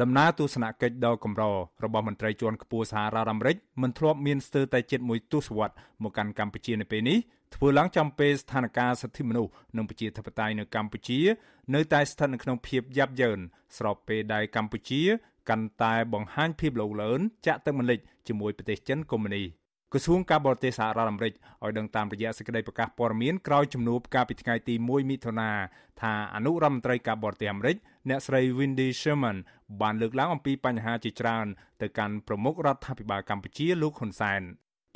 ដំណើរទស្សនកិច្ចដ៏កម្ររបស់មន្ត្រីជាន់ខ្ពស់សហរដ្ឋអាមេរិកមិនធ្លាប់មានស្ទើរតែជិតមួយទសវត្សរ៍មកកាន់កម្ពុជានៅពេលនេះធ្វើឡើងចំពេលស្ថានភាពសិទ្ធិមនុស្សនិងប្រជាធិបតេយ្យនៅកម្ពុជា នៅតែស្ថិតនៅក្នុងភាពយ៉ាប់យ៉ឺនស្របពេលដែលកម្ពុជាកាន់តែបង្ហាញភាពលោលឿនចាក់ទឹកមិនលិចជាមួយប្រទេសចិនកុម្មុយនីសក្រសួងការបរទេសសហរដ្ឋអាមេរិកឲ្យដឹងតាមរយៈសេចក្តីប្រកាសព័ត៌មានក្រោយជំនួបកាលពីថ្ងៃទី1មិថុនាថាអនុរដ្ឋមន្ត្រីការបរទេសអាមេរិក អ្នកស្រី Wendy Sherman បានលើកឡើងអំពីបញ្ហាជាច្រើនទៅកាន់ប្រមុខរដ្ឋាភិបាលកម្ពុជាលោកហ៊ុនសែន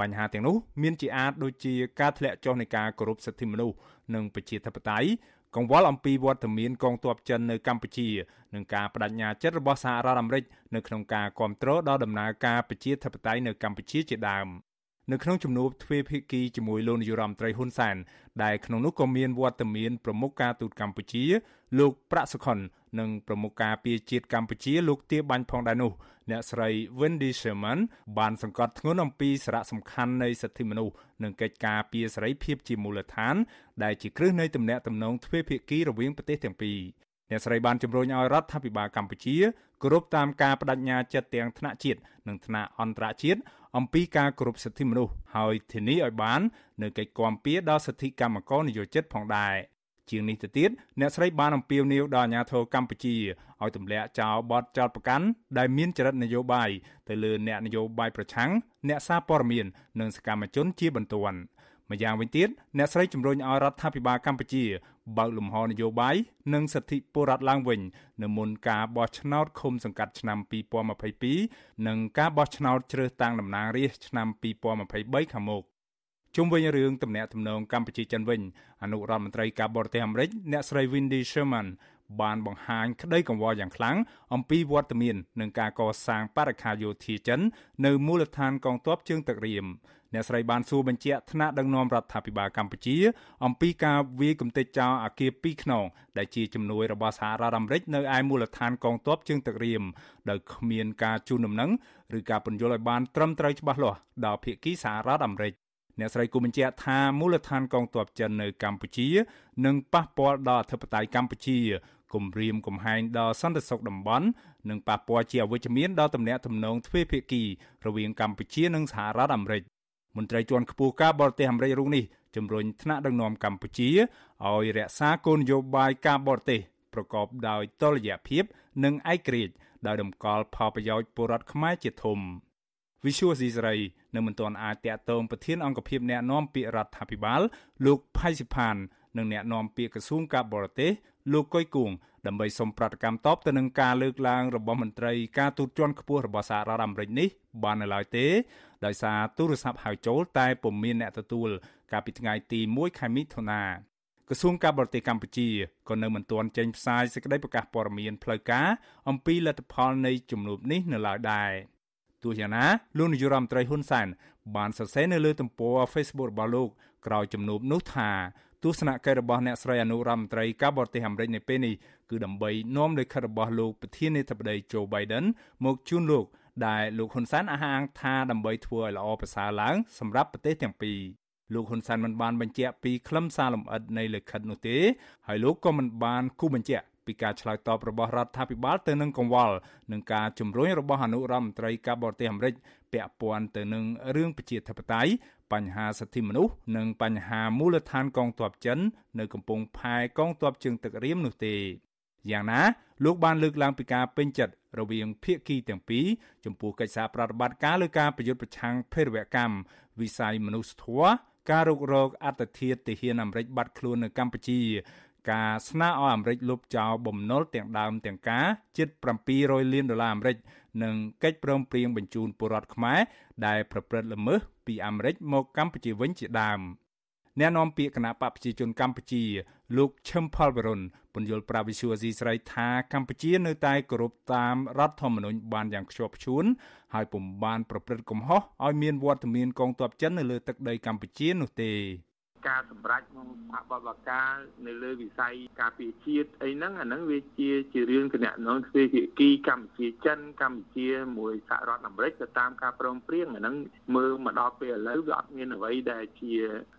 បញ្ហាទាំងនោះមានជាអាចដូចជាការធ្លាក់ចុះនៃការគោរពសិទ្ធិមនុស្សនិងប្រជាធិបតេយ្យកង្វល់អំពីវត្តមានកងទ័ពចិននៅកម្ពុជានិងការបដិញ្ញាចិត្តរបស់សហរដ្ឋអាមេរិកនៅក្នុងការគ្រប់គ្រងដល់ដំណើរការប្រជាធិបតេយ្យនៅកម្ពុជាជាដើមនៅក្នុងជំនួបទ្វេភាគីជាមួយលោកនាយរដ្ឋមន្ត្រីហ៊ុនសែនដែលក្នុងនោះក៏មានវត្តមានប្រមុខការទូតកម្ពុជា លោកប្រាក់សុខុននិងប្រមុខការពារជាតិកម្ពុជាលោកទាបាញ់ផងដែរនោះអ្នកស្រី Wendy Sherman បានសង្កត់ធ្ងន់អំពីសារៈសំខាន់នៃសិទ្ធិមនុស្សនិងកិច្ចការពារសេរីភាពជាមូលដ្ឋាន ដែលជាគ្រឹះនៃទំនាក់ទំនងទ្វេភាគីរវាងប្រទេសទាំងពីរអ្នកស្រីបានជំរុញឲ្យរដ្ឋាភិបាលកម្ពុជាគោរពតាមការបដិញ្ញាចិត្តទាំងថ្នាក់ជាតិនិងថ្នាក់អន្តរជាតិអំពីការគោរពសិទ្ធិមនុស្សហើយធានាឲ្យបាននៅកិច្ចគាំពៀដល់សិទ្ធិកម្មករនិយោជិតផងដែរ ជាងនេះទៅទៀតអ្នកស្រីបានអំពាវនាវដល់អាជ្ញាធរកម្ពុជាឲ្យទម្លាក់ចោលបទចោទប្រកាន់ដែលមានចរិតនយោបាយទៅលើអ្នកនយោបាយប្រឆាំងអ្នកសារព័ត៌មាននិងសកម្មជនជាបន្ទាន់ម្យ៉ាងវិញទៀតអ្នកស្រីជំរុញឲ្យរដ្ឋាភិបាលកម្ពុជាបើកលំហនយោបាយនិងសិទ្ធិពលរដ្ឋឡើងវិញនៅមុនការបោះឆ្នោតឃុំសង្កាត់ឆ្នាំ2022និងការបោះឆ្នោតជ្រើសតាំងតំណាងរាស្ត្រឆ្នាំ2023ខាងមុខ ជុំវិញរឿងទំនាក់ទំនងកម្ពុជាចិនវិញអនុរដ្ឋមន្ត្រីការបរទេសអាមេរិកអ្នកស្រី Wendy Sherman បានបង្ហាញក្តីកង្វល់យ៉ាងខ្លាំងអំពីវត្តមាននឹងការកសាងបរិខាយោធាចិននៅមូលដ្ឋានកងទ័ពជើងទឹករៀមអ្នកស្រីបានសួរបញ្ជាក់ថ្នាក់ដឹកនាំរដ្ឋាភិបាលកម្ពុជា អំពីការវាយគំទេចចោលអាគារ2ខ្នងដែលជាជំនួយរបស់សហរដ្ឋអាមេរិកនៅឯមូលដ្ឋានកងទ័ពជើងទឹករៀមដោយគ្មានការជូនដំណឹងឬការពន្យល់ឲ្យបានត្រឹមត្រូវច្បាស់លាស់ដល់ភាគីសហរដ្ឋអាមេរិក អ្នកស្រីគូបញ្ជាក់ថាមូលដ្ឋានកងទ័ពចិននៅកម្ពុជានឹងប៉ះពាល់ដល់អធិបតេយ្យកម្ពុជាគំរាមកំហែងដល់សន្តិសុខតំបន់និងប៉ះពាល់ជាអវិជ្ជមានដល់ទំនាក់ទំនងទ្វេភាគីរវាងកម្ពុជានិងសហរដ្ឋអាមេរិកមន្ត្រីជាន់ខ្ពស់ការបរទេសអាមេរិករូបនេះជំរុញថ្នាក់ដឹកនាំកម្ពុជាឲ្យរក្សាគោលនយោបាយការបរទេសប្រកបដោយតុល្យភាព និងឯករាជ្យដោយតម្កល់ផលប្រយោជន៍ពលរដ្ឋខ្មែរជាធំ Visual Society នៅមិនទាន់អាចតាក់ទងប្រធានអង្គភិបអ្នកណែនាំពាក្យរដ្ឋាភិបាល លោកផៃសិផាននិងអ្នកណែនាំពាក្យក្រសួងការបរទេសលោកកុយគួងដើម្បីសុំប្រតិកម្មតបទៅនឹងការលើកឡើងរបស់មន្ត្រីការទូតជាន់ខ្ពស់របស់សហរដ្ឋអាមេរិកនេះបាននៅឡើយទេដោយសារទូរស័ព្ទហៅចូលតែពុំមានអ្នកទទួលកាលពីថ្ងៃទី1ខែមិថុនាក្រសួងការបរទេសកម្ពុជាក៏នៅមិនទាន់ចេញផ្សាយសេចក្តីប្រកាសព័ត៌មានផ្លូវការអំពីលទ្ធផលនៃជំនួបនេះនៅឡើយដែរ ទោះយ៉ាងណាលោកនាយរដ្ឋមន្ត្រីហ៊ុនសែនបានសរសេរនៅលើទំព័រ Facebook របស់លោកក្រោយជំនួបនោះថាទស្សនកិច្ចរបស់អ្នកស្រីអនុរដ្ឋមន្ត្រីការបរទេសអាមេរិកនៅពេលនេះគឺដើម្បីនាំលិខិតរបស់លោកប្រធានាធិបតី Joe Biden មកជូនលោកដែលលោកហ៊ុនសែនអះអាងថាដើម្បីធ្វើឲ្យល្អប្រសើរឡើងសម្រាប់ប្រទេសទាំងពីរលោកហ៊ុនសែនមិនបានបញ្ជាក់ពីខ្លឹមសារលម្អិតនៃលិខិតនោះទេហើយលោកក៏មិនបានគូបញ្ជាក់ ពីការឆ្លើយតបរបស់រដ្ឋាភិបាលទៅនឹងកង្វល់នឹងការជំរុញរបស់អនុរដ្ឋមន្ត្រីការបរទេសអាមេរិកពាក់ព័ន្ធទៅនឹងរឿងប្រជាធិបតេយ្យបញ្ហាសិទ្ធិមនុស្សនិងបញ្ហាមូលដ្ឋានកងទ័ពចិន នៅកំពង់ផែកងទ័ពជើងទឹករៀមនោះទេយ៉ាងណាលោកបានលើកឡើងពីការពេញចិត្តរវាងភាគីទាំងពីរចំពោះកិច្ចសហប្រតិបត្តិការលើការប្រយុទ្ធប្រឆាំងភេរវកម្មវិស័យមនុស្សធម៌ការរុករកអត្តធិធទាហានអាមេរិកបាត់ខ្លួននៅកម្ពុជា ការស្នើឲ្យអាមេរិកលុបចោលបំណុលទាំងដើមទាំងការជិត700លានដុល្លារអាមេរិកនិងកិច្ចព្រមព្រៀងបញ្ជូនពលរដ្ឋខ្មែរដែលប្រព្រឹត្តល្មើសពីអាមេរិកមកកម្ពុជាវិញជាដើមអ្នកនាំពាក្យគណៈបកប្រជាជនកម្ពុជា លោកឈឹមផលវរុនពន្យល់ប្រាវិសុយអស៊ីស្រីថាកម្ពុជានៅតែគោរពតាមរដ្ឋធម្មនុញ្ញបានយ៉ាងខ្ជាប់ខ្ជួនហើយពុំបានប្រព្រឹត្តកំហុសឲ្យមានវត្តមានកងទ័ពចិននៅលើទឹកដីកម្ពុជានោះទេ ការសម្រេចក្នុងអបបការនៅលើវិស័យការពារជាតិអីហ្នឹងអាហ្នឹងវាជាជារឿងគណៈនងទ្វេភាគីកម្ពុជាចិនកម្ពុជាមួយសហរដ្ឋអាមេរិកទៅតាមការព្រមព្រៀងអាហ្នឹងមើលមកដល់ពេលឥឡូវវាអត់មានអ្វីដែលជា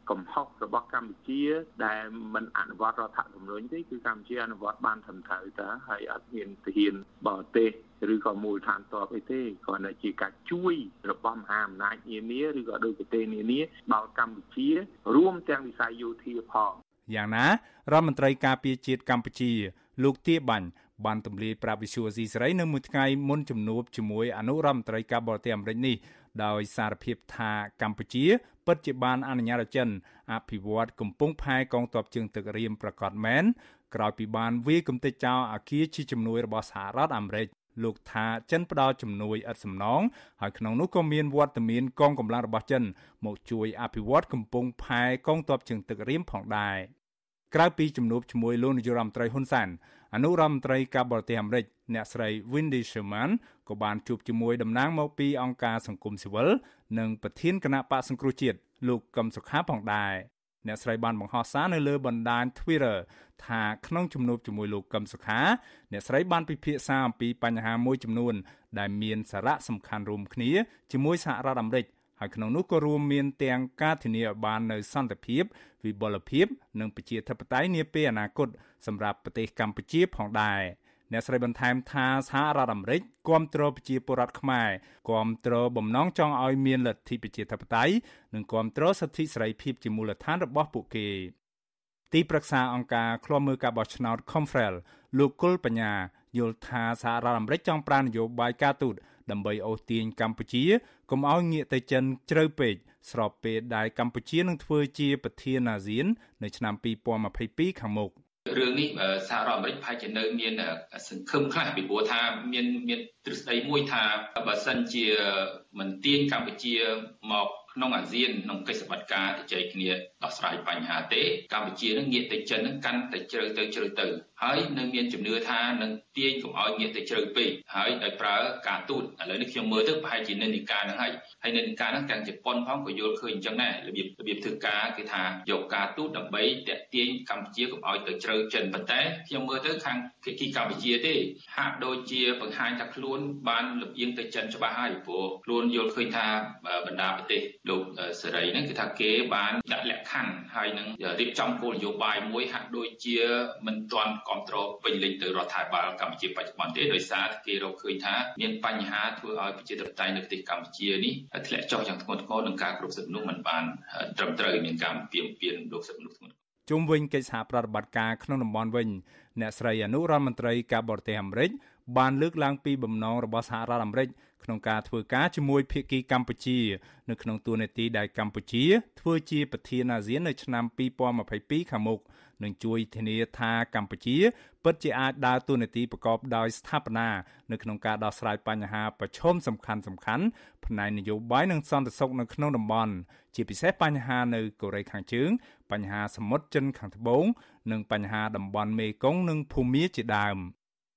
កំហុសរបស់កម្ពុជា ដែលមិនអនុវត្តរដ្ឋធម្មនុញ្ញទេគឺកម្ពុជាអនុវត្តបានត្រឹមត្រូវតើហើយអត់មានទាហានបរទេសឬក៏មូលដ្ឋានទ័ពអីទេគ្រាន់តែជាការជួយរបស់មហាអំណាចនានាឬក៏ដោយប្រទេសនានាដល់កម្ពុជារួមទាំងវិស័យយោធាផងយ៉ាងណារដ្ឋមន្ត្រីការពារជាតិកម្ពុជា លោកទាបាញ់បានទម្លាយប្រាប់វិសុវស៊ីសេរីនៅមួយថ្ងៃមុនជំនួបជាមួយអនុរដ្ឋមន្ត្រីការបរទេសអាមេរិកនេះដោយសារភាពថាកម្ពុជាពិតជាបានអនុញ្ញាតឲ្យចិនអភិវឌ្ឍកំពង់ផែកងទ័ពជើងទឹករៀមប្រកាសមែនក្រោយពីបានវាយគំទេចចោលអាគារជាជំនួយរបស់សហរដ្ឋអាមេរិក លោកថាចិនផ្ដល់ជំនួយឥតសំណងហើយក្នុងនោះក៏មានវត្តមានកងកម្លាំងរបស់ចិន មកជួយអភិវឌ្ឍកំពង់ផែកងទ័ពជើងទឹករៀមផងដែរក្រៅពីជំនួបជាមួយលោកនាយរដ្ឋមន្ត្រីហ៊ុនសែនអនុរដ្ឋមន្ត្រីការបរទេសអាមេរិកអ្នកស្រី Wendy Sherman ក៏បានជួបជាមួយតំណាងមកពីអង្គការសង្គមស៊ីវិលនិងប្រធានគណៈបកសង្គ្រោះជាតិលោកកឹមសុខាផងដែរ អ្នកស្រីបានបង្ហោះសារនៅលើបណ្ដាញ Twitter ថាក្នុងជំនួបជាមួយលោកកឹមសុខា អ្នកស្រីបានពិភាក្សាអំពីបញ្ហាមួយចំនួន ដែលមានសារៈសំខាន់រួមគ្នាជាមួយសហរដ្ឋអាមេរិកហើយក្នុងនោះក៏រួមមានទាំងការធានាឲ្យបាននូវសន្តិភាព វិបលភាព និងប្រជាធិបតេយ្យនាពេលអនាគតសម្រាប់ប្រទេសកម្ពុជាផងដែរ អ្នកស្រីបន្ថែមថាសហរដ្ឋអាមេរិកគាំទ្រប្រជាពលរដ្ឋខ្មែរគាំទ្របំណងចង់ឲ្យមានលទ្ធិប្រជាធិបតេយ្យនិងគាំទ្រសិទ្ធិសេរីភាពជាមូលដ្ឋានរបស់ពួកគេទីប្រឹក្សាអង្គការឃ្លាំមើលការបោះឆ្នោត Confrel លោកគុលបញ្ញាយល់ថាសហរដ្ឋអាមេរិកចង់ប្រានយោបាយការទូតដើម្បីអូសទាញកម្ពុជាកុំឲ្យងាកទៅចិនជ្រៅពេកស្របពេលដែលកម្ពុជានឹងធ្វើជាប្រធានអាស៊ាន នៅឆ្នាំ2022ខាងមុខ រឿងនេះសហរដ្ឋអាមេរិកប្រហែលជានៅមានសង្ឃឹមខ្លះពីព្រោះថាមានមានទ្រឹស្ដីមួយថាបើសិនជាមិនទាញកម្ពុជាមកក្នុងអាស៊ានក្នុងកិច្ចសម្បត្តិការជជែកគ្នាដោះស្រាយបញ្ហាទេកម្ពុជានឹងងាកទៅចិននឹងកាន់តែជ្រៅទៅជ្រៅទៅហើយនៅមានជំនឿថានឹងទាញកុំឲ្យងាកទៅជ្រៅពេកហើយដោយប្រើការទូតឥឡូវនេះខ្ញុំមើលទៅប្រហែលជានិន្នាការនឹងហើយហើយនិន្នាការហ្នឹងទាំងជប៉ុនផងក៏យល់ឃើញអញ្ចឹងដែររបៀបរបៀបធ្វើការគឺថាយកការទូតដើម្បីតាក់ទាញកម្ពុជាកុំឲ្យទៅជ្រៅចិនប៉ុន្តែខ្ញុំមើលទៅខាងភាគីកម្ពុជាទេហាក់ដូចជាបង្ហាញថាខ្លួនបានលំអៀងទៅចិនច្បាស់ហើយព្រោះខ្លួនយល់ឃើញថាបណ្ដាប្រទេសលោកសេរីហ្នឹងគឺថាគេបានដាក់លក្ខខណ្ឌហើយនឹងរៀបចំគោលនយោបាយមួយហាក់ដូចជាមិនទាន់គ្រប់គ្រងពេញលេញទៅរដ្ឋាភិបាលកម្ពុជាបច្ចុប្បន្នទេដោយសារគេរកឃើញថាមានបញ្ហាធ្វើឲ្យប្រជាធិបតេយ្យនៅប្រទេសកម្ពុជានេះធ្លាក់ចុះយ៉ាងធ្ងន់ធ្ងរនឹងការគ្រប់សិទ្ធិមនុស្សមិនបានត្រឹមត្រូវមានការពៀនពៀនលោកសិទ្ធិមនុស្សធ្ងន់ជុំវិញកិច្ចសហប្រតិបត្តិការក្នុងតំបន់វិញអ្នកស្រីអនុរដ្ឋមន្ត្រីការបរទេសអាមេរិកបានលើកឡើងពីបំណងរបស់សហរដ្ឋអាមេរិក ក្នុងការធ្វើការជាមួយភាគីកម្ពុជា នៅក្នុងទួនាទីដែលកម្ពុជា ធ្វើជាប្រធានអាស៊ាននៅឆ្នាំ2022ខាងមុខនិងជួយធានាថាកម្ពុជា ពិតជាអាចដើរតួនាទីប្រកបដោយស្ថាបនានៅក្នុងការដោះស្រាយបញ្ហាប្រឈមសំខាន់សំខាន់ផ្នែកនយោបាយនិងសន្តិសុខនៅក្នុងតំបន់ជាពិសេសបញ្ហានៅកូរ៉េខាងជើង បញ្ហាសមុទ្រចិនខាងត្បូង និងបញ្ហាតំបន់មេគង្គនិងភូមាជាដើម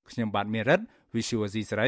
ខ្ញុំបាទមេរិត Visual C ស្រី